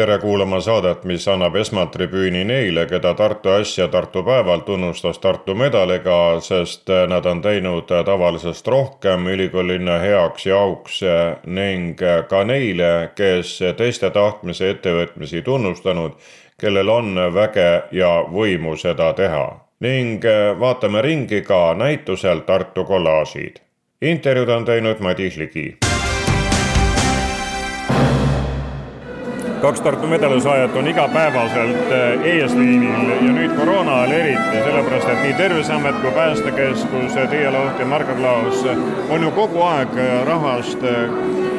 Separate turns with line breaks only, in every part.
Tere kuulama saadet, mis annab esmatribüüni neile, keda Tartu Äsja Tartu päeval tunnustas Tartu medaliga, sest nad on teinud tavalisest rohkem ülikoolilinna heaks ja auks ning ka neile, kes teiste tahtmise ettevõtmisi tunnustanud, kellel on väge ja võimu seda teha. ning vaatame ringi ka näitusel Tartu kollaažid. intervjuud on teinud Madis Ligi kaks Tartu medalisaajat on igapäevaselt eh, eesliinil ja nüüd koroona ajal eriti, sellepärast et nii Terviseamet kui Päästekeskus, Tiia Loht ja Margo Klaas on ju kogu aeg rahvast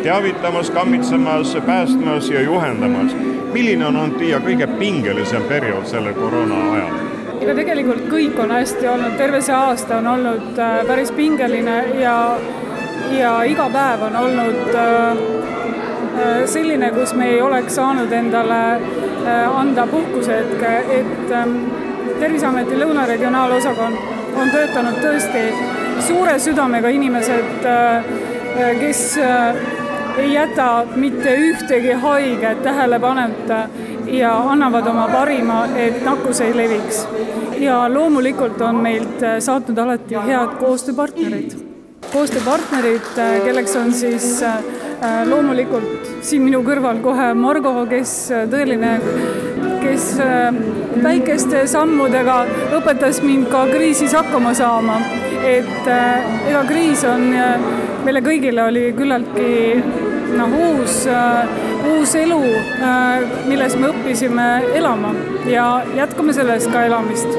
teavitamas, kammitsemas, päästmas ja juhendamas. milline on olnud Tiia kõige pingelisem periood selle koroona ajal?
ega tegelikult kõik on hästi olnud, terve see aasta on olnud päris pingeline ja, ja iga päev on olnud äh, Äh, selline, kus me ei oleks saanud endale äh, anda puhkusehetke, et ähm, Terviseameti Lõuna regionaalosakond on töötanud tõesti suure südamega inimesed, äh, kes ei jäta mitte ühtegi haiget tähelepanuta ja annavad oma parima, et nakkus ei leviks. ja loomulikult on meilt saatnud alati head koostööpartnerid. koostööpartnerid, kelleks on siis Äh, loomulikult siin minu kõrval kohe Margo, kes äh, tõeline, kes äh, väikeste sammudega õpetas mind ka kriisis hakkama saama. et ega kriis on meile kõigile oli küllaltki noh, uus, uus elu, milles me õppisime elama ja jätkame selles ka elamist.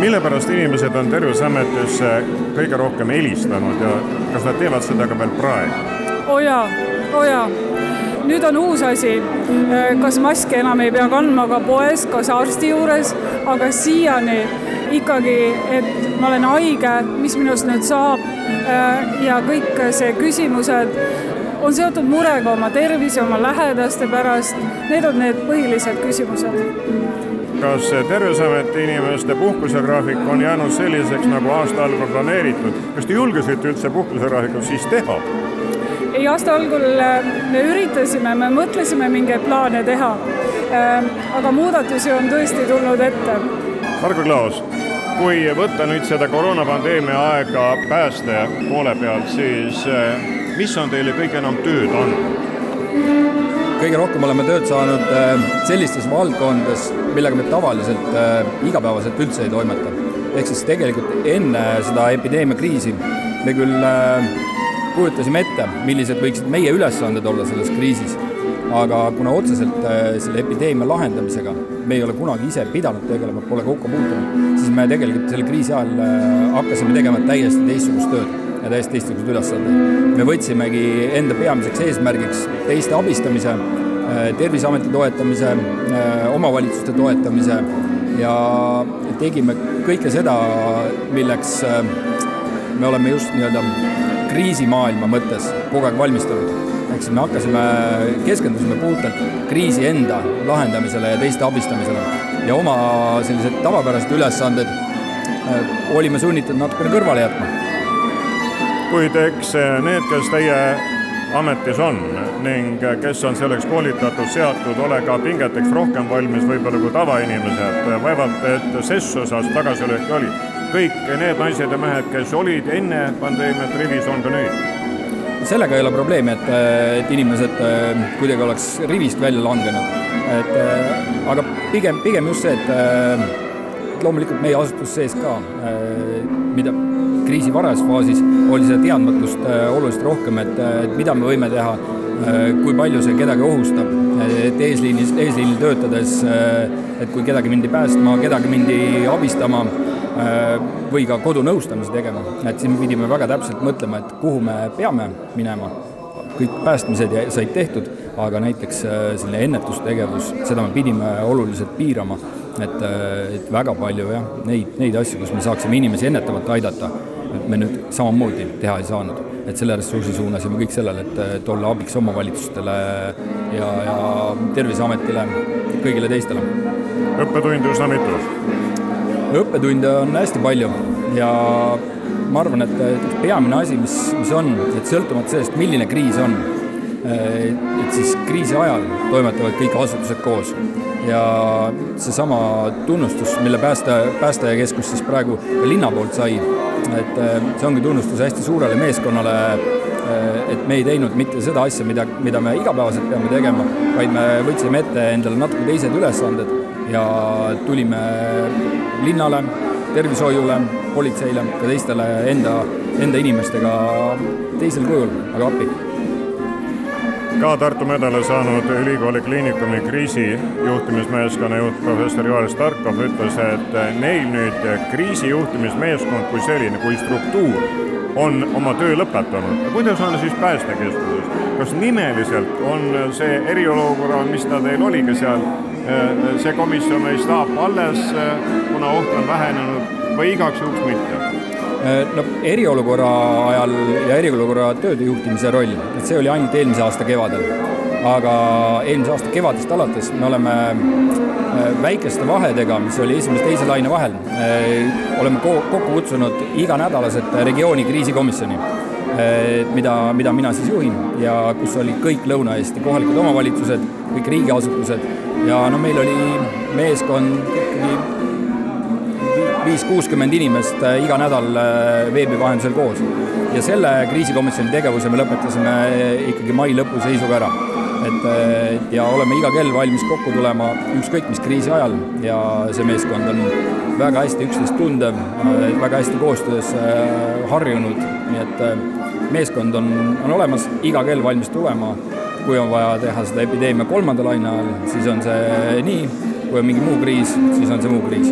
mille pärast inimesed on Terviseametisse kõige rohkem helistanud ja kas nad teevad seda ka veel praegu?
Oo oh jaa oo oh jaa, nüüd on uus asi. Äh, kas maski enam ei pea kandma ka poes, kas arsti juures, aga siiani ikkagi, et ma olen haige, mis minust nüüd saab äh, ja kõik see küsimused on seotud murega oma tervise, oma lähedaste pärast. Need on need põhilised küsimused
kas Terviseameti inimeste puhkusegraafik on jäänud selliseks, nagu aasta algul planeeritud? kas te julgesite üldse puhkusegraafikut siis teha?
Ei, aasta algul äh, me üritasime, me mõtlesime mingeid plaane teha. Äh, aga muudatusi on tõesti tulnud ette.
Margo Klaas, kui võtta nüüd seda koroonapandeemia aega pääste poole pealt, siis äh, mis on teile kõige enam tööd andnud?
kõige rohkem oleme tööd saanud sellistes valdkondades, millega me tavaliselt igapäevaselt üldse ei toimeta. ehk siis tegelikult enne seda epideemiakriisi me küll kujutasime ette, millised võiksid meie ülesanded olla selles kriisis. aga kuna otseselt äh, selle epideemia lahendamisega me ei ole kunagi ise pidanud tegelema, pole kokku puutunud, siis me tegelikult selle kriisi ajal äh, hakkasime tegema täiesti teistsugust tööd ja täiesti teistsuguseid ülesandeid. me võtsimegi enda peamiseks eesmärgiks teiste abistamise, äh, Terviseameti toetamise, omavalitsuste toetamise ja tegime kõike seda, milleks me oleme just nii-öelda kriisimaailma mõttes kogu aeg valmistunud. ehk siis me hakkasime, keskendusime puhtalt kriisi enda lahendamisele ja teiste abistamisele ja oma sellised tavapärased ülesanded äh, olime sunnitud natukene kõrvale jätma.
kuid eks need, kes teie ametis on ning kes on selleks koolitatud, seatud, ole ka pingeteks rohkem valmis võib-olla kui tavainimesed. vaevalt, et ses osas tagasilööki oli kõik need naised ja mehed, kes olid enne pandeemiat rivis, on ka nüüd?
sellega ei ole probleemi, et, et inimesed äh, kuidagi oleks rivist välja langenud. et äh, aga pigem, pigem just see, et äh, loomulikult meie asutus sees ka, mida kriisi varases faasis oli seda teadmatust oluliselt rohkem, et, et mida me võime teha, kui palju see kedagi ohustab, et eesliinis, eesliinil töötades, et kui kedagi mindi päästma, kedagi mindi abistama või ka kodunõustamisi tegema, et siin pidime väga täpselt mõtlema, et kuhu me peame minema. kõik päästmised said tehtud, aga näiteks äh, selline ennetustegevus, seda me pidime oluliselt piirama, et, äh, et väga palju jah, neid, neid asju, kus me saaksime inimesi ennetavalt aidata, me nüüd samamoodi teha ei saanud et selle ressursi suunasime kõik sellele, et, et olla abiks omavalitsustele ja, ja Terviseametile, kõigile teistele.
õppetunde üsna mitu?
Õppetunde on hästi palju ja ma arvan, et peamine asi, mis, mis on, et sõltumata sellest, milline kriis on, et siis kriisi ajal toimetavad kõik asutused koos. ja seesama tunnustus, mille pääste, päästekeskus siis praegu ka linna poolt sai, et see ongi tunnustus hästi suurele meeskonnale, et me ei teinud mitte seda asja, mida, mida me igapäevaselt peame tegema, vaid me võtsime ette endale natuke teised ülesanded ja tulime linnale, tervishoiule, politseile, ka teistele enda, enda inimestega teisel kujul, aga appi.
Ka Tartu medali saanud ülikooli kliinikumi kriisijuhtimismeeskonna juht professor Joel Starkov ütles, et neil nüüd kriisijuhtimismeeskond kui selline, kui struktuur on oma töö lõpetanud. kuidas on siis päästekeskuses, kas nimeliselt on see eriolukorra, mis ta teil oligi seal, see komisjon või staap alles, kuna oht on vähenenud või igaks juhuks mitte?
Äh, no eriolukorra ajal ja eriolukorra tööde juhtimise roll, et see oli ainult eelmise aasta kevadel. aga eelmise aasta kevadest alates me oleme väikeste vahedega, mis oli esimese-teise laine vahel, äh, oleme kokku kutsunud iganädalased regiooni kriisikomisjoni, mida, mida mina siis juhin ja kus oli kõik Lõuna-Eesti kohalikud omavalitsused, kõik riigiasutused ja no meil oli meeskond viis-kuuskümmend inimest äh, iga nädal äh, veebi vahendusel koos. ja selle kriisikomisjoni tegevuse me lõpetasime äh, ikkagi mai lõpu seisuga ära. Et ja oleme iga kell valmis kokku tulema ükskõik mis kriisi ajal. Ja see meeskond on väga hästi üksteist tundev, väga hästi koostöös harjunud, nii et meeskond on, on olemas, iga kell valmis tulema. Kui on vaja teha seda epideemia kolmanda laine ajal, siis on see nii, kui on mingi muu kriis, siis on see muu kriis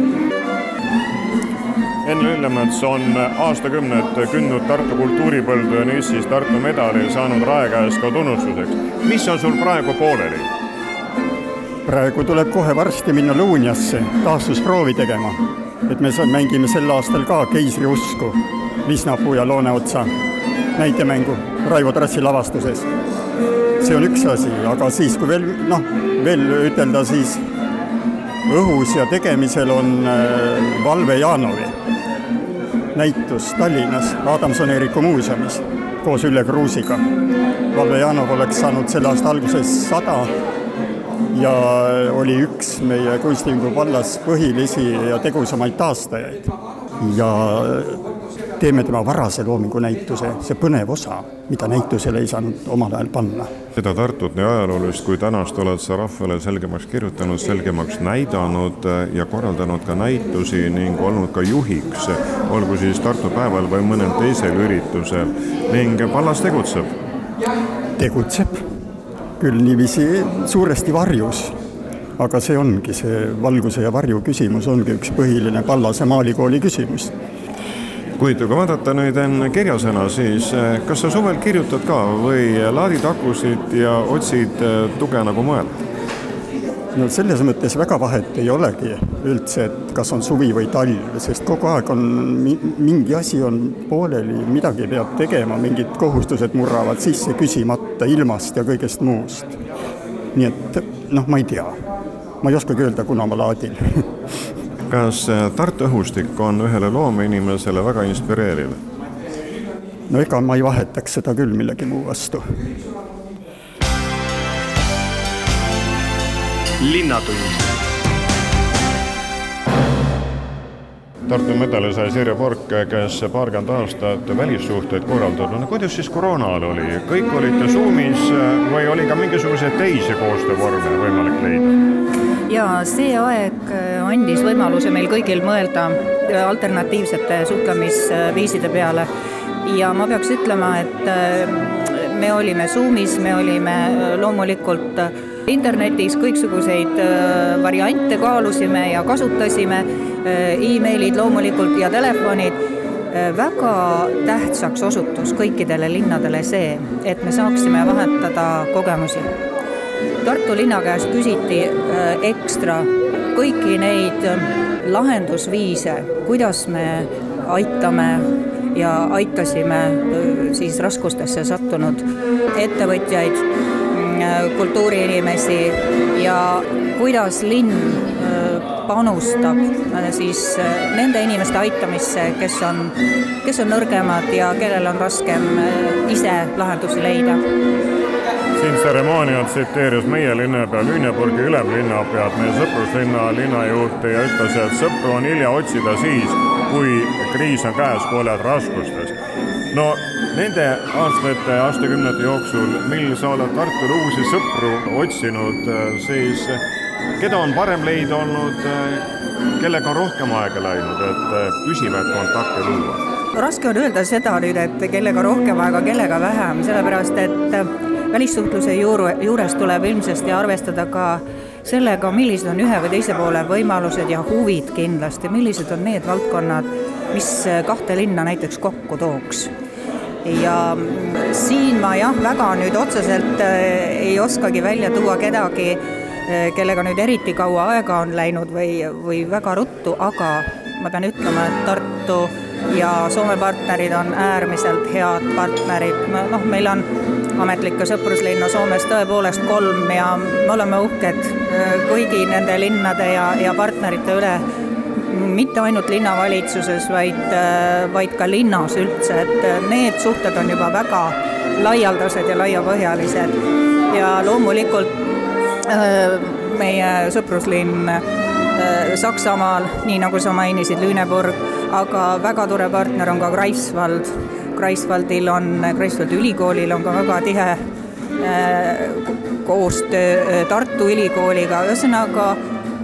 Enn Lillemets on aastakümned kündnud Tartu kultuuripõldu ja nüüd siis Tartu medali saanud Rae käest ka tunnustuseks. mis on sul praegu pooleli?
praegu tuleb kohe varsti minna Luunjasse taastusproovi tegema. et me mängime sel aastal ka keisriusku Visnapuu ja Looneotsa näitemängu Raivo Trassi lavastuses. see on üks asi, aga siis, kui veel noh, veel ütelda, siis õhus ja tegemisel on äh, Valve Janovi näitus Tallinnas Adamson-Eeriku muuseumis koos Ülle Kruusiga. Valve Janov oleks saanud selle aasta alguses sada ja oli üks meie kunstniku vallas põhilisi ja tegusamaid taastajaid. ja teeme tema varase loomingu näituse, see põnev osa, mida näitusele ei saanud omal ajal panna.
seda Tartut, nii ajaloolist kui tänast oled sa rahvale selgemaks kirjutanud, selgemaks näidanud ja korraldanud ka näitusi ning olnud ka juhiks, olgu siis Tartu päeval või mõnel teisel üritusel ning vallas tegutseb?
tegutseb, küll niiviisi suuresti varjus aga see ongi see valguse ja varju küsimus, ongi üks põhiline Pallase maalikooli küsimus
kuid kui vaadata nüüd enne kirjasõna, siis eh, kas sa suvel kirjutad ka või laadid akusid ja otsid eh, tuge nagu mujalt?
no selles mõttes väga vahet ei olegi üldse, et kas on suvi või talv, sest kogu aeg on mingi asi on pooleli, midagi peab tegema, mingid kohustused murravad sisse küsimata ilmast ja kõigest muust. nii et noh, ma ei tea, ma ei oskagi öelda, kuna ma laadin
kas äh, Tartu õhustik on ühele loomeinimesele väga inspireeriv?
no ega ma ei vahetaks seda küll millegi muu vastu.
linnatund Tartu medali sai Sirje Pork, kes paarkümmend aastat välissuhteid korraldab. no kuidas siis koroona ajal oli, kõik olite Zoomis või oli ka mingisuguseid teisi koostöövorme võimalik leida?
ja see aeg äh, andis võimaluse meil kõigil mõelda äh, alternatiivsete suhtlemisviiside peale. Ja ma peaks ütlema, et äh, me olime Zoomis, me olime loomulikult internetis kõiksuguseid variante kaalusime ja kasutasime e, emailid loomulikult ja telefonid. Väga tähtsaks osutus kõikidele linnadele see, et me saaksime vahetada kogemusi. Tartu linna käest küsiti äh, ekstra kõiki neid äh, lahendusviise, kuidas me aitame ja aitasime siis raskustesse sattunud ettevõtjaid, mm, kultuuriinimesi ja kuidas linn panustab siis nende inimeste aitamisse, kes on, kes on nõrgemad ja kellel on raskem ise lahendusi leida
siin tseremoonial tsiteeris meie linnapea Lüneburgi ülemlinnapead, meie sõpruslinna linnajuhti ja ütles, et sõpru on hilja otsida siis, kui kriis on käes, kui oled raskustes. no nende aastate, aastakümnete jooksul, mil sa oled Tartule uusi sõpru otsinud, siis keda on parem leida olnud, kellega on rohkem aega läinud, et püsivaid kontakte luua?
raske on öelda seda nüüd, et kellega rohkem aega, kellega vähem, sellepärast et välissuhtluse juuru, juures tuleb ilmsesti arvestada ka sellega, millised on ühe või teise poole võimalused ja huvid kindlasti, millised on need valdkonnad, mis kahte linna näiteks kokku tooks. ja siin ma jah, väga nüüd otseselt äh, ei oskagi välja tuua kedagi, äh, kellega nüüd eriti kaua aega on läinud või, või väga ruttu, aga ma pean ütlema, et Tartu ja Soome partnerid on äärmiselt head partnerid, noh, meil on ametlikku sõpruslinna Soomes tõepoolest kolm ja me oleme uhked äh, kõigi nende linnade ja, ja partnerite üle, mitte ainult linnavalitsuses, vaid, äh, vaid ka linnas üldse, et äh, need suhted on juba väga laialdased ja laiapõhjalised. Ja loomulikult meie sõpruslinn Saksamaal, nii nagu sa mainisid, Lüneburg, aga väga tore partner on ka Greifswald Greifswaldil on, Greifswaldi ülikoolil on ka väga tihe äh, koostöö äh, Tartu Ülikooliga, ühesõnaga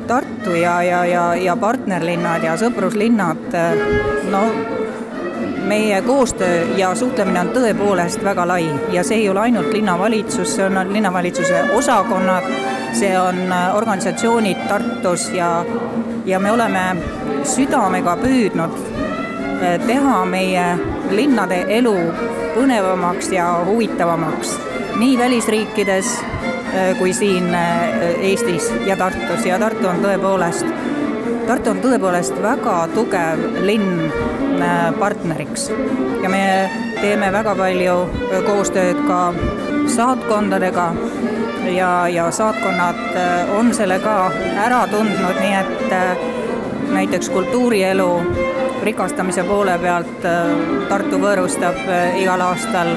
Tartu ja, ja, ja, ja partnerlinnad ja sõpruslinnad, äh, no meie koostöö ja suhtlemine on tõepoolest väga lai. Ja see ei ole ainult linnavalitsus, see on linnavalitsuse osakonnad, see on organisatsioonid Tartus ja, ja me oleme südamega püüdnud teha meie linnade elu põnevamaks ja huvitavamaks nii välisriikides äh, kui siin äh, Eestis ja Tartus. Ja Tartu on tõepoolest, Tartu on tõepoolest väga tugev linn äh, partneriks. Ja me teeme väga palju koostööd ka saatkondadega. Ja, ja saatkonnad on selle ka ära tundnud, nii et näiteks kultuurielu rikastamise poole pealt äh, Tartu võõrustab äh, igal aastal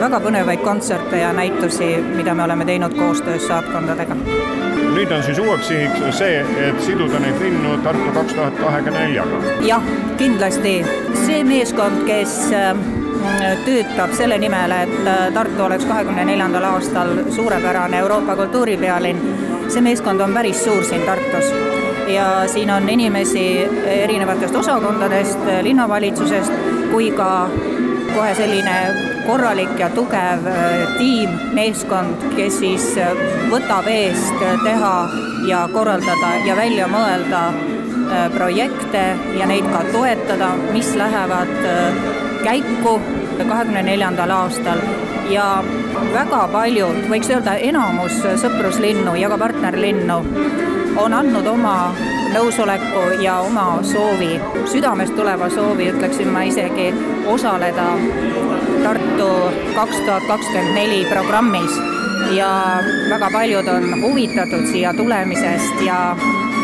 väga põnevaid kontserte ja näitusi, mida me oleme teinud koostöös saatkondadega.
nüüd on siis uueks sihiks see, et siduda neid linnu Tartu kaks tuhat kahekümne neljaga?
jah, kindlasti. see meeskond, kes äh, töötab selle nimel, et Tartu oleks kahekümne neljandal aastal suurepärane Euroopa kultuuripealinn, see meeskond on päris suur siin Tartus ja siin on inimesi erinevatest osakondadest, linnavalitsusest kui ka kohe selline korralik ja tugev äh, tiim, meeskond, kes siis äh, võtab eest teha ja korraldada ja välja mõelda äh, projekte ja neid ka toetada, mis lähevad käiku kahekümne neljandal aastal. Ja väga paljud, võiks öelda enamus sõpruslinnu ja ka partnerlinnu on andnud oma nõusoleku ja oma soovi, südamest tuleva soovi, ütleksin ma isegi, osaleda Tartu kaks tuhat kakskümmend neli programmis ja väga paljud on huvitatud siia tulemisest ja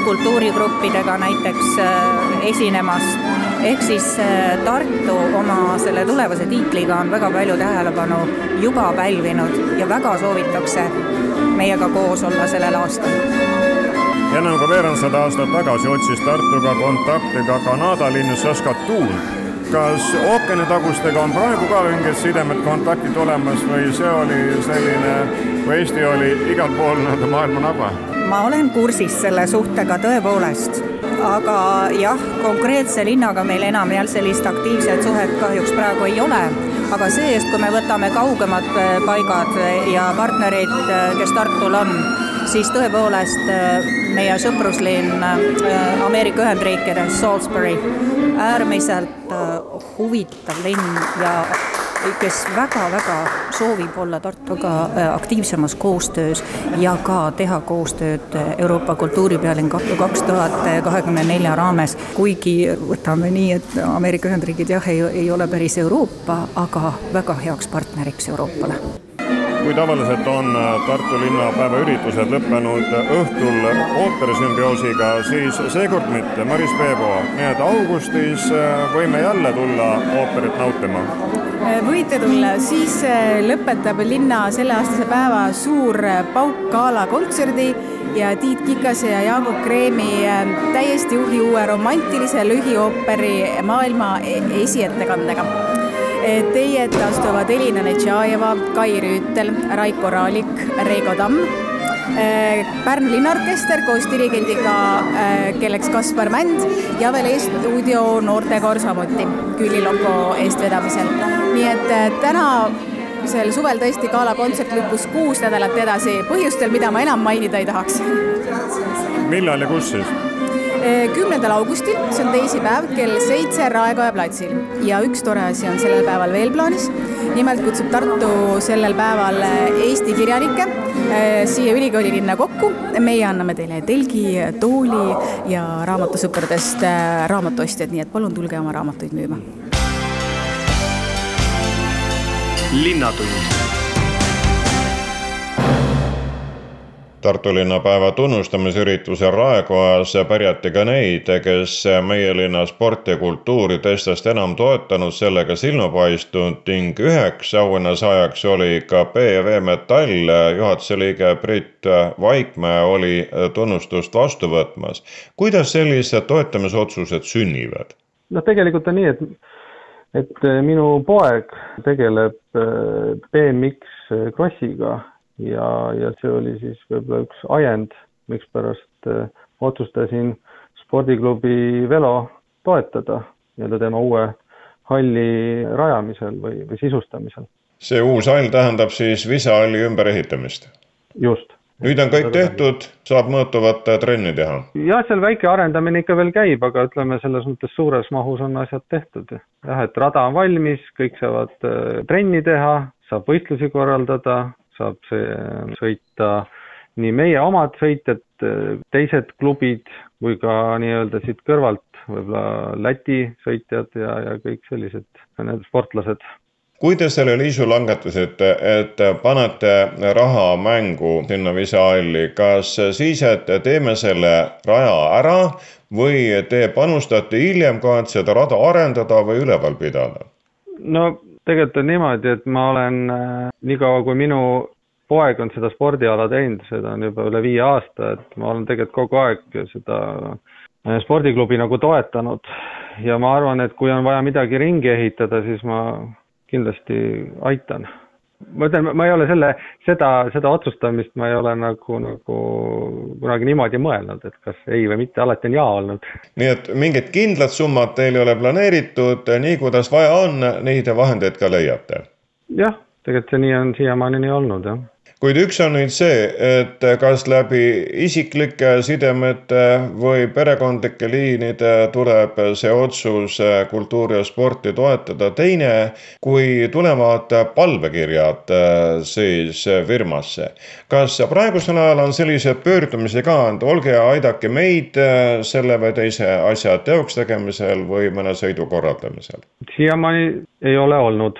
kultuurigruppidega näiteks äh, esinemast. ehk siis äh, Tartu oma selle tulevase tiitliga on väga palju tähelepanu juba pälvinud ja väga soovitakse meiega koos olla sellel aastal
enam kui veerandsada aastat tagasi otsis Tartuga kontakte ka Kanada linn Saskatoon. kas ookeanitagustega on praegu ka mingid sidemed, kontaktid olemas või see oli selline, või Eesti oli igal pool nii-öelda maailma naba?
ma olen kursis selle suhtega tõepoolest, aga jah, konkreetse linnaga meil enam jah, sellist aktiivset suhet kahjuks praegu ei ole aga see-eest, kui me võtame kaugemad äh, paigad ja partnerid, äh, kes Tartul on, siis tõepoolest äh, meie sõpruslinn äh, Ameerika Ühendriikides, Salisbury, äärmiselt äh, huvitav linn ja kes väga-väga soovib olla Tartuga aktiivsemas koostöös ja ka teha koostööd Euroopa kultuuripealing kaks tuhat kahekümne nelja raames, kuigi võtame nii, et Ameerika Ühendriigid jah, ei, ei ole päris Euroopa, aga väga heaks partneriks Euroopale
kui tavaliselt on äh, Tartu linnapäeva üritused lõppenud õhtul ooperisümbioosiga, siis seekord mitte, Maris Veebo, nii et augustis äh, võime jälle tulla ooperit nautima?
Äh, võite tulla, siis lõpetab linna selleaastase päeva suur Pauk gala kontserdi ja Tiit Kikase ja Jaagup Kreemi täiesti juhi uue romantilise lühiooperi maailma e-, esiettekandega Teie ette astuvad Elina Netšajeva, Kai Rüütel, Raiko Raalik, Reigo Tamm, eh, Pärnu linnaorkester koos dirigendiga, eh, kelleks Kaspar Mänd ja veel E-stuudio noortekoor samuti Külli Loko eestvedamisel. nii et eh, täna sel suvel tõesti galakontsert lükkus kuus nädalat edasi põhjustel, mida ma enam mainida ei tahaks.
millal ja kus siis?
Kümnendal augustil, see on teisipäev, kell seitse Raekoja platsil ja üks tore asi on sellel päeval veel plaanis. nimelt kutsub Tartu sellel päeval Eesti kirjanikke eh, siia ülikooli linna kokku. meie anname teile telgi, tooli ja raamatusõpradest eh, raamatuostjad, nii et palun tulge oma raamatuid müüma.
linnatund Tartu linnapäeva tunnustamisürituse Raekojas pärjati ka neid, kes meie linna sporti ja kultuuri teistest enam toetanud, sellega silma paistnud ning üheks auhinnasaajaks oli ka BV Metall juhatuse liige Brit Vaikmäe oli tunnustust vastu võtmas. kuidas sellised toetamisotsused sünnivad?
noh, tegelikult on nii, et et minu poeg tegeleb äh, BMX krossiga ja, ja see oli siis võib-olla üks ajend, mikspärast äh, otsustasin spordiklubi Velo toetada nii-öelda tema uue halli rajamisel või, või sisustamisel.
see uus hall tähendab siis visahalli ümberehitamist?
just.
nüüd on kõik tehtud, saab mõõtuvat trenni teha?
jah, seal väike arendamine ikka veel käib, aga ütleme, selles mõttes suures mahus on asjad tehtud. jah, et rada on valmis, kõik saavad äh, trenni teha, saab võistlusi korraldada, saab see sõita nii meie omad sõitjad, teised klubid kui ka nii-öelda siit kõrvalt võib-olla Läti sõitjad ja, ja kõik sellised need sportlased.
kui te selle liisu langetasite, et panete raha mängu sinna visahalli, kas siis, et teeme selle raja ära või te panustate hiljem ka, et seda rada arendada või üleval pidada?
no tegelikult on niimoodi, et ma olen äh, niikaua, kui minu poeg on seda spordiala teinud, seda on juba üle viie aasta, et ma olen tegelikult kogu aeg seda äh, spordiklubi nagu toetanud. Ja ma arvan, et kui on vaja midagi ringi ehitada, siis ma kindlasti aitan ma ütlen, ma ei ole selle, seda, seda otsustamist ma ei ole nagu, nagu kunagi niimoodi mõelnud, et kas ei või mitte, alati on jaa olnud.
nii et mingit kindlat summat teil ei ole planeeritud, nii kuidas vaja on, nii te vahendeid ka leiate?
jah, tegelikult see nii on siiamaani nii olnud, jah
kuid üks on nüüd see, et kas läbi isiklike sidemete või perekondlike liinide tuleb see otsus kultuuri ja sporti toetada. teine, kui tulevad palvekirjad siis firmasse, kas praegusel ajal on selliseid pöördumisi ka, et olge ja aidake meid selle või teise asja teoks tegemisel või mõne sõidu korraldamisel?
siiamaani ei ole olnud,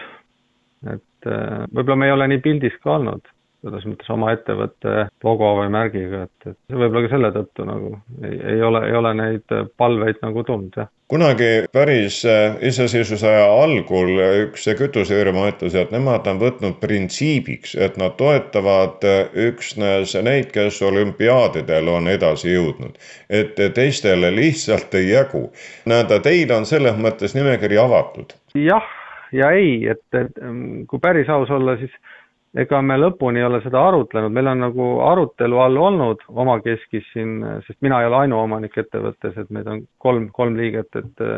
et võib-olla me ei ole nii pildis ka olnud selles mõttes oma ettevõtte logo või märgiga, et, et võib-olla ka selle tõttu nagu ei, ei ole, ei ole neid palveid nagu tulnud, jah
kunagi päris äh, iseseisvuse aja algul üks kütusefirma ütles, et nemad on võtnud printsiibiks, et nad toetavad äh, üksnes neid, kes olümpiaadidel on edasi jõudnud. et teistele lihtsalt ei jagu. näed, teil on selles mõttes nimekiri avatud.
jah ja ei, et, et kui päris aus olla, siis ega me lõpuni ei ole seda arutlenud, meil on nagu arutelu all olnud omakeskis siin, sest mina ei ole ainuomanik ettevõttes, et meid on kolm, kolm liiget, et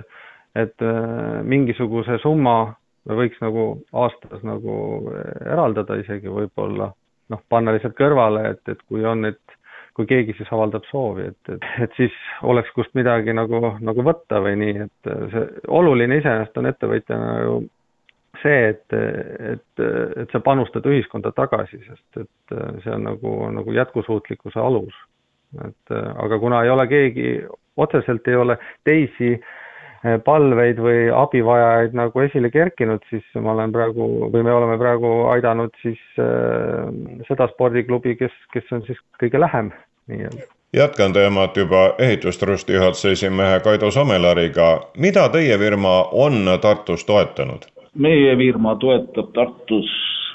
et äh, mingisuguse summa võiks nagu aastas nagu eraldada isegi võib-olla, noh, panna lihtsalt kõrvale, et, et kui on, et kui keegi siis avaldab soovi, et, et, et siis oleks kust midagi nagu, nagu võtta või nii, et see oluline iseenesest on ettevõtjana ju see, et, et, et sa panustad ühiskonda tagasi, sest et see on nagu, nagu jätkusuutlikkuse alus. et aga kuna ei ole keegi, otseselt ei ole teisi palveid või abivajajaid nagu esile kerkinud, siis ma olen praegu või me oleme praegu aidanud siis äh, seda spordiklubi, kes, kes on siis kõige lähem nii-öelda
jätkan teemat juba ehitustrusti juhatuse esimehe Kaido Samelariga. mida teie firma on Tartus toetanud?
Meie firma toetab Tartus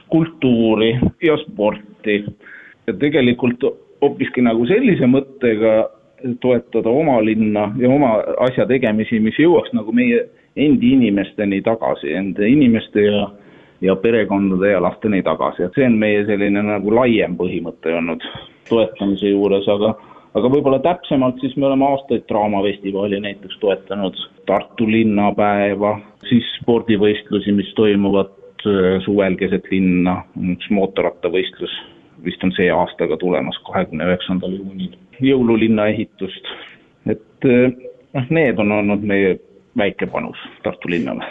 kultuuri ja sporti. ja tegelikult hoopiski nagu sellise mõttega toetada oma linna ja oma asja tegemisi, mis jõuaks nagu meie endi inimesteni tagasi, enda inimeste ja ja perekondade ja lasteni tagasi, et see on meie selline nagu laiem põhimõte olnud toetamise juures, aga aga võib-olla täpsemalt siis me oleme aastaid Draamafestivali näiteks toetanud, Tartu linnapäeva, siis spordivõistlusi, mis toimuvad äh, suvel keset linna, üks mootorrattavõistlus vist on see aasta ka tulemas, kahekümne üheksandal juunil, jõululinna ehitust, et äh, noh, need on olnud meie väike panus Tartu linnale.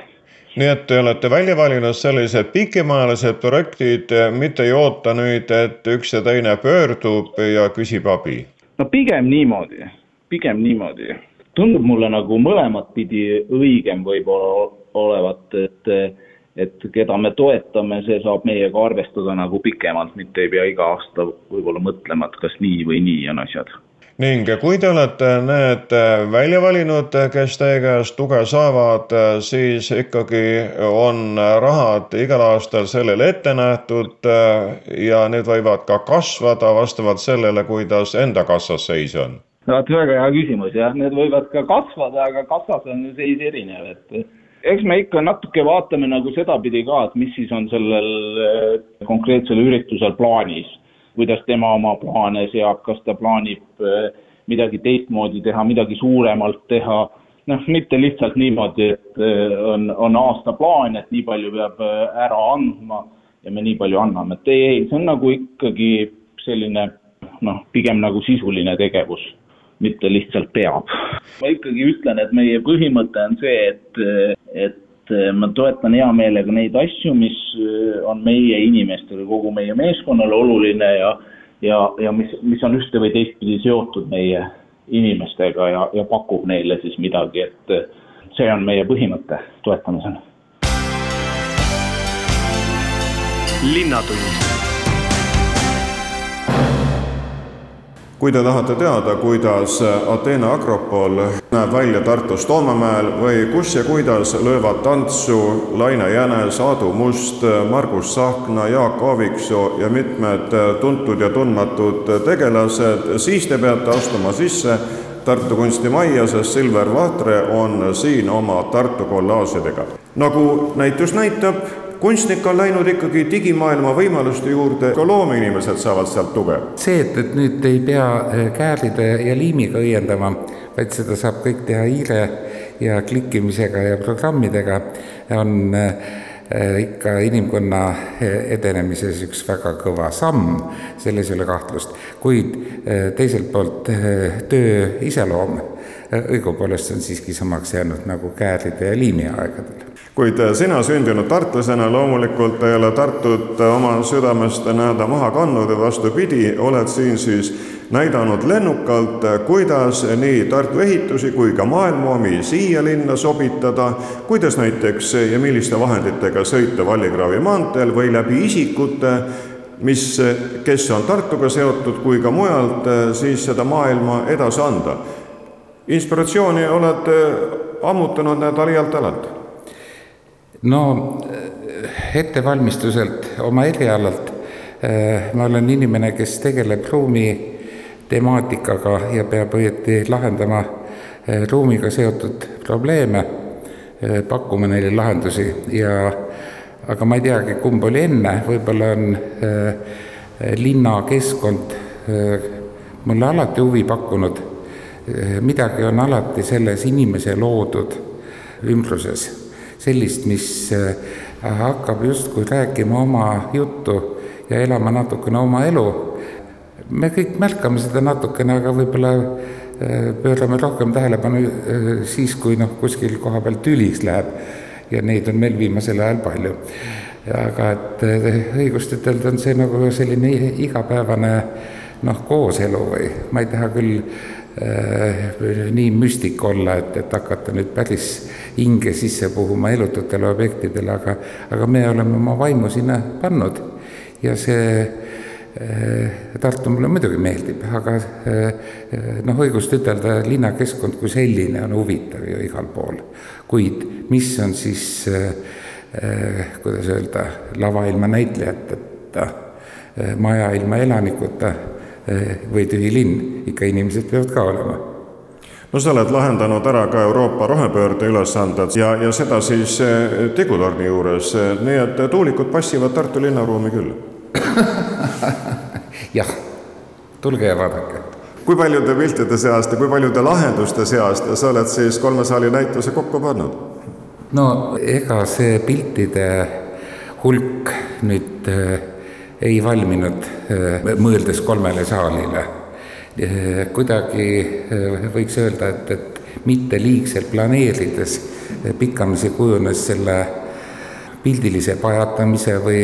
Nii et te olete välja valinud sellised pikemaajalised projektid, mitte ei oota nüüd, et üks ja teine pöördub ja küsib abi.
No pigem niimoodi, pigem niimoodi. Tundub mulle nagu mõlemat pidi õigem võib-olla olevat, et, et keda me toetame, see saab meiega arvestada nagu pikemalt, mitte ei pea iga aasta võib-olla mõtlema, et kas nii või nii on asjad
ning kui te olete need välja valinud, kes teie käest tuge saavad, siis ikkagi on rahad igal aastal sellele ette nähtud ja need võivad ka kasvada vastavalt sellele, kuidas enda kassas seis on?
Vot väga hea küsimus jah, need võivad ka kasvada, aga kassas on ju seis erinev, et eks me ikka natuke vaatame nagu sedapidi ka, et mis siis on sellel konkreetsel üritusel plaanis. Kuidas tema oma plaane seab, kas ta plaanib äh, midagi teistmoodi teha, midagi suuremalt teha, noh, mitte lihtsalt niimoodi, et on, on aastaplaan, et nii palju peab ära andma ja me nii palju anname, et ei, ei, see on nagu ikkagi selline noh, pigem nagu sisuline tegevus, mitte lihtsalt peab. ma ikkagi ütlen, et meie põhimõte on see, et, et ma toetan hea meelega neid asju, mis eh, on meie inimestele, kogu meie meeskonnale oluline ja ja, ja mis, mis on ühte või teistpidi seotud meie inimestega ja, ja pakub neile siis midagi, et see on meie põhimõte toetamisel.
linnatund kui te tahate teada, kuidas Ateena Akropol näeb välja Tartus Toomemäel või kus ja kuidas löövad tantsu Laine Jänes, Aadu Must, Margus Tsahkna, Jaak Aaviksoo ja mitmed tuntud ja tundmatud tegelased, siis te peate astuma sisse Tartu kunstimajja, sest Silver Vahtre on siin oma Tartu kollaažidega. nagu näitus näitab, kunstnik on läinud ikkagi digimaailma võimaluste juurde, ka loomeinimesed saavad sealt tuge.
see, et, et nüüd ei pea äh, kääride ja liimiga õiendama, vaid seda saab kõik teha hiire ja klikkimisega ja programmidega, on äh, ikka inimkonna edenemises üks väga kõva samm, selles ei ole kahtlust, kuid teiselt poolt töö iseloom õigupoolest on siiski samaks jäänud nagu kääride ja liimi aegadel
kuid sina sündinud tartlasena loomulikult ei ole Tartut oma südamest nii-öelda maha kandnud. Ja vastupidi, oled siin siis näidanud lennukalt, kuidas nii Tartu ehitusi kui ka maailma omi siia linna sobitada, kuidas näiteks ja milliste vahenditega sõita Vallikraavi maanteel või läbi isikute, mis, kes on Tartuga seotud, kui ka mujalt siis seda maailma edasi anda. inspiratsiooni oled ammutanud näed alialt alalt
no ettevalmistuselt oma erialalt äh, ma olen inimene, kes tegeleb ruumi temaatikaga ja peab õieti lahendama äh, ruumiga seotud probleeme, äh, pakkuma neile lahendusi ja aga ma ei teagi, kumb oli enne, võib-olla on linnakeskkond mulle alati huvi pakkunud. midagi on alati selles inimese loodud ümbruses sellist, mis äh, hakkab justkui rääkima oma juttu ja elama natukene oma elu. me kõik märkame seda natukene, aga võib-olla äh, pöörame rohkem tähelepanu äh, siis, kui noh, kuskil koha peal tüliks läheb. ja neid on meil viimasel ajal palju. aga et õigust ütelda, on see nagu selline igapäevane noh, kooselu või ma ei taha küll nii müstik olla, et, et hakata nüüd päris hinge sisse puhuma elututele objektidele, aga, aga me oleme oma vaimu sinna pannud ja see äh, Tartu mulle muidugi meeldib, aga äh, noh, õigust ütelda, linnakeskkond kui selline on huvitav ju igal pool. kuid mis on siis Eh, kuidas öelda, lava ilma näitlejateta, eh, maja ilma elanikuta eh, või tühi linn, ikka inimesed peavad ka olema
no sa oled lahendanud ära ka Euroopa rohepöörde ülesanded ja, ja seda siis Tigutorni juures, nii et tuulikud passivad Tartu linnaruumi küll
jah, tulge ja vaadake.
kui paljude piltide seast ja kui paljude lahenduste seast sa oled siis kolme saali näituse kokku pannud?
no ega see piltide hulk nüüd ei valminud äh, mõeldes kolmele saalile. Äh, kuidagi võiks öelda, et, et mitte liigselt planeerides pikkamisi kujunes selle pildilise pajatamise või,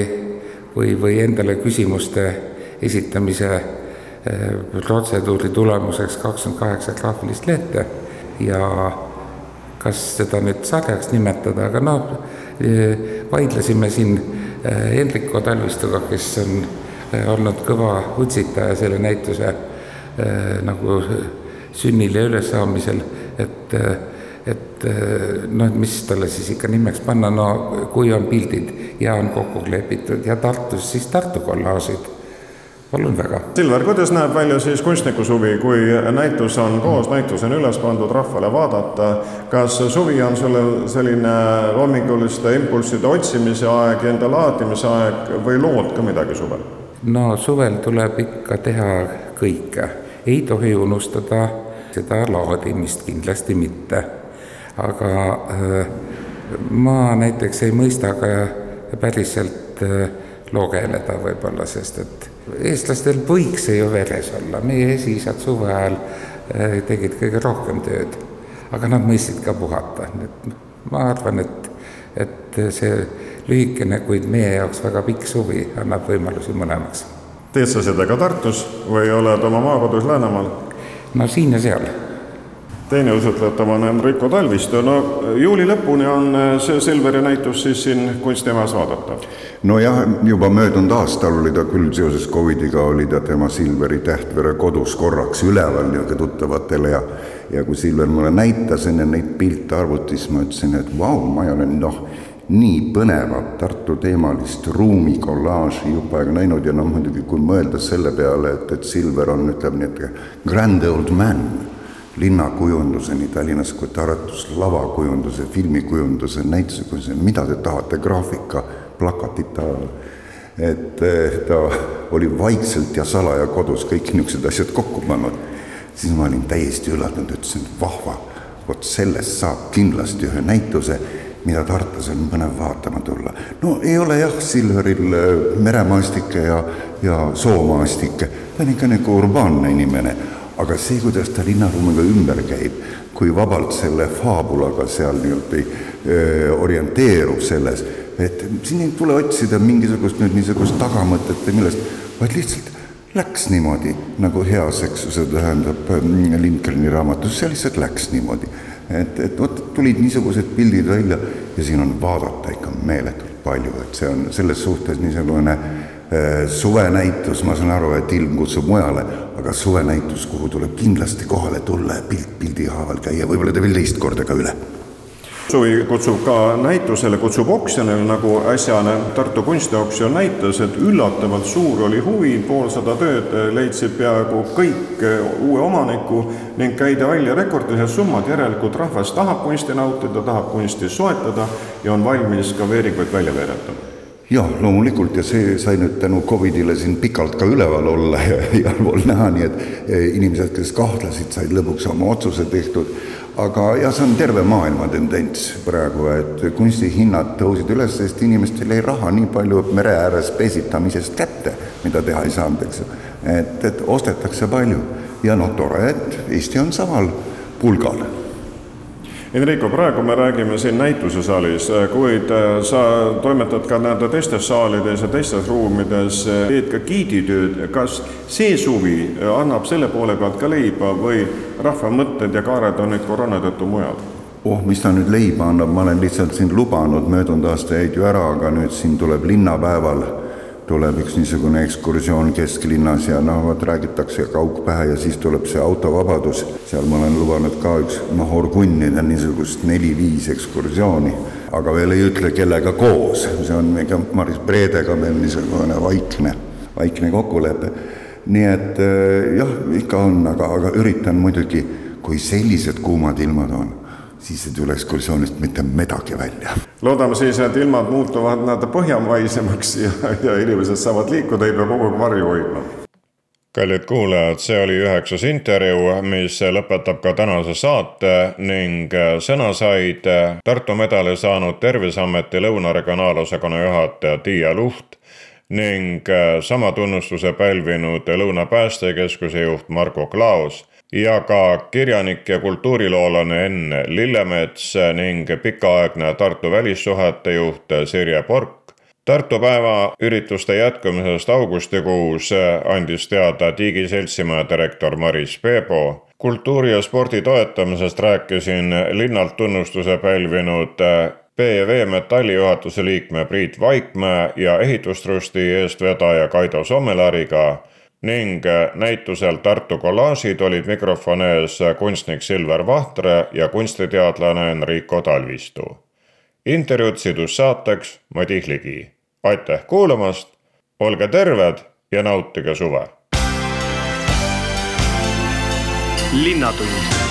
või, või endale küsimuste esitamise protseduuri tulemuseks kakskümmend kaheksa graafilist lehte ja kas seda nüüd sarjaks nimetada, aga noh, vaidlesime siin Hendriko Talvistuga, kes on eh, olnud kõva utsitaja selle näituse eh, nagu sünnil ja ülessaamisel, et et noh, mis talle siis ikka nimeks panna, no kui on pildid ja on kokku kleebitud ja Tartus siis Tartu kollaažid palun väga.
Silver, kuidas näeb välja siis kunstniku suvi, kui näitus on koos, näitus on üles pandud rahvale vaadata, kas suvi on sellel selline loominguliste impulsside otsimise aeg, enda laadimise aeg või lood ka midagi suvel?
no suvel tuleb ikka teha kõike, ei tohi unustada seda laadimist kindlasti mitte. aga äh, ma näiteks ei mõista ka päriselt äh, logeleda võib-olla, sest et eestlastel võiks see ju veres olla, meie esiisad suve ajal eh, tegid kõige rohkem tööd, aga nad mõistsid ka puhata, nii et ma arvan, et, et see lühikene, kuid meie jaoks väga pikk suvi annab võimalusi mõlemaks.
teed sa seda ka Tartus või oled oma maakodus Läänemaal?
no siin ja seal
teine usutletav on Enrico Talvistu, no juuli lõpuni on äh, see Silveri näitus siis siin kunstimajas vaadatav?
nojah, juba möödunud aastal oli ta küll seoses Covidiga, oli ta tema Silveri Tähtvere kodus korraks üleval niisugune tuttavatele ja ja kui Silver mulle näitas enne neid pilte arvutis, ma ütlesin, et vau, ma ei ole noh, nii põnevat Tartu teemalist ruumikollaaži jupp aega näinud ja noh, muidugi kui mõelda selle peale, et, et Silver on, ütleme nii, et grand old man linnakujunduseni Tallinnas kui Tartus, lavakujunduse, filmikujunduse, näitusekujunduse, mida te tahate, graafika, plakatite ajal. et eh, ta oli vaikselt ja salaja kodus kõik niisugused asjad kokku pannud. siis ma olin täiesti üllatunud, ütlesin, vahva, vot sellest saab kindlasti ühe näituse, mida Tartus on põnev vaatama tulla. no ei ole jah, Silveril eh, meremaastikke ja, ja soomaastikke, ta on ikka nagu urbaanne inimene aga see, kuidas ta linnaruumiga ümber käib, kui vabalt selle faabulaga seal nii-öelda orienteerub selles, et siin ei tule otsida mingisugust nüüd niisugust tagamõtet või millest, vaid lihtsalt läks niimoodi, nagu heas, eks ju, see tähendab Lincolni raamatus, see lihtsalt läks niimoodi. et, et vot tulid niisugused pildid välja ja siin on vaadata ikka meeletult palju, et see on selles suhtes niisugune Äh, suvenäitus, ma saan aru, et ilm kutsub mujale, aga suvenäitus, kuhu tuleb kindlasti kohale tulla ja pilt pildi haaval käia, võib-olla te veel teist korda ka üle.
Suvi kutsub ka näitusele, kutsub oksjonile, nagu äsjane Tartu kunstioksjon näitas, et üllatavalt suur oli huvi, poolsada tööd leidsid peaaegu kõik uue omaniku ning käidi välja rekordilised summad, järelikult rahvas tahab kunsti nautida, tahab kunsti soetada ja on valmis ka veeringuid välja veereta
jah, loomulikult ja see sai nüüd tänu Covidile siin pikalt ka üleval olla ja igal pool näha, nii et eh, inimesed, kes kahtlesid, said lõpuks oma otsuse tehtud. aga jah, see on terve maailma tendents praegu, et kunstihinnad tõusid üles, sest inimestel jäi raha nii palju mere ääres pesitamisest kätte, mida teha ei saanud, eks ju. et, et ostetakse palju ja noh, tore, et Eesti on samal pulgal
Enrico, praegu me räägime siin näitusesaalis, kuid äh, sa toimetad ka nende teistes saalides ja teistes ruumides, teed ka giiditööd. kas see suvi annab selle poole pealt ka leiba või rahva mõtted ja kaared on nüüd koroona tõttu mujal?
oh, mis ta nüüd leiba annab, ma olen lihtsalt siin lubanud, möödunud aasta jäid ju ära, aga nüüd siin tuleb linnapäeval tuleb üks niisugune ekskursioon kesklinnas ja noh, vot räägitakse kaug pähe ja siis tuleb see autovabadus, seal ma olen lubanud ka üks noh, orgunnida niisugust neli-viis ekskursiooni, aga veel ei ütle, kellega koos, see on ikka Maris Predega meil niisugune vaikne, vaikne kokkulepe. nii et eh, jah, ikka on, aga, aga üritan muidugi, kui sellised kuumad ilmad on siis ei tule ekskursioonist mitte midagi välja.
loodame siis, et ilmad muutuvad nad põhjamaisemaks ja, ja inimesed saavad liikuda, ei pea kogu aeg varju hoidma. kallid kuulajad, see oli üheksas intervjuu, mis lõpetab ka tänase saate ning sõna said Tartu medali saanud Terviseameti Lõuna regionaalosakonna juhataja Tiia Luht ning sama tunnustuse pälvinud Lõuna päästekeskuse juht Margo Klaos ja ka kirjanik ja kultuuriloolane Enn Lillemets ning pikaaegne Tartu välissuhete juht Sirje Pork. Tartu päeva ürituste jätkumisest augustikuus andis teada Digi seltsimaja direktor Maris Peebo. kultuuri ja spordi toetamisest rääkisin linnalt tunnustuse pälvinud PV Metalli juhatuse liikme Priit Vaikmäe ja ehitustrusti eestvedaja Kaido Sommelariga ning äh, näitusel Tartu kollaažid olid mikrofoni ees kunstnik Silver Vahtre ja kunstiteadlane Enrico Talvistu. intervjuud sidus saateks Madis Ligi. aitäh kuulamast, olge terved ja nautige suve. linnatund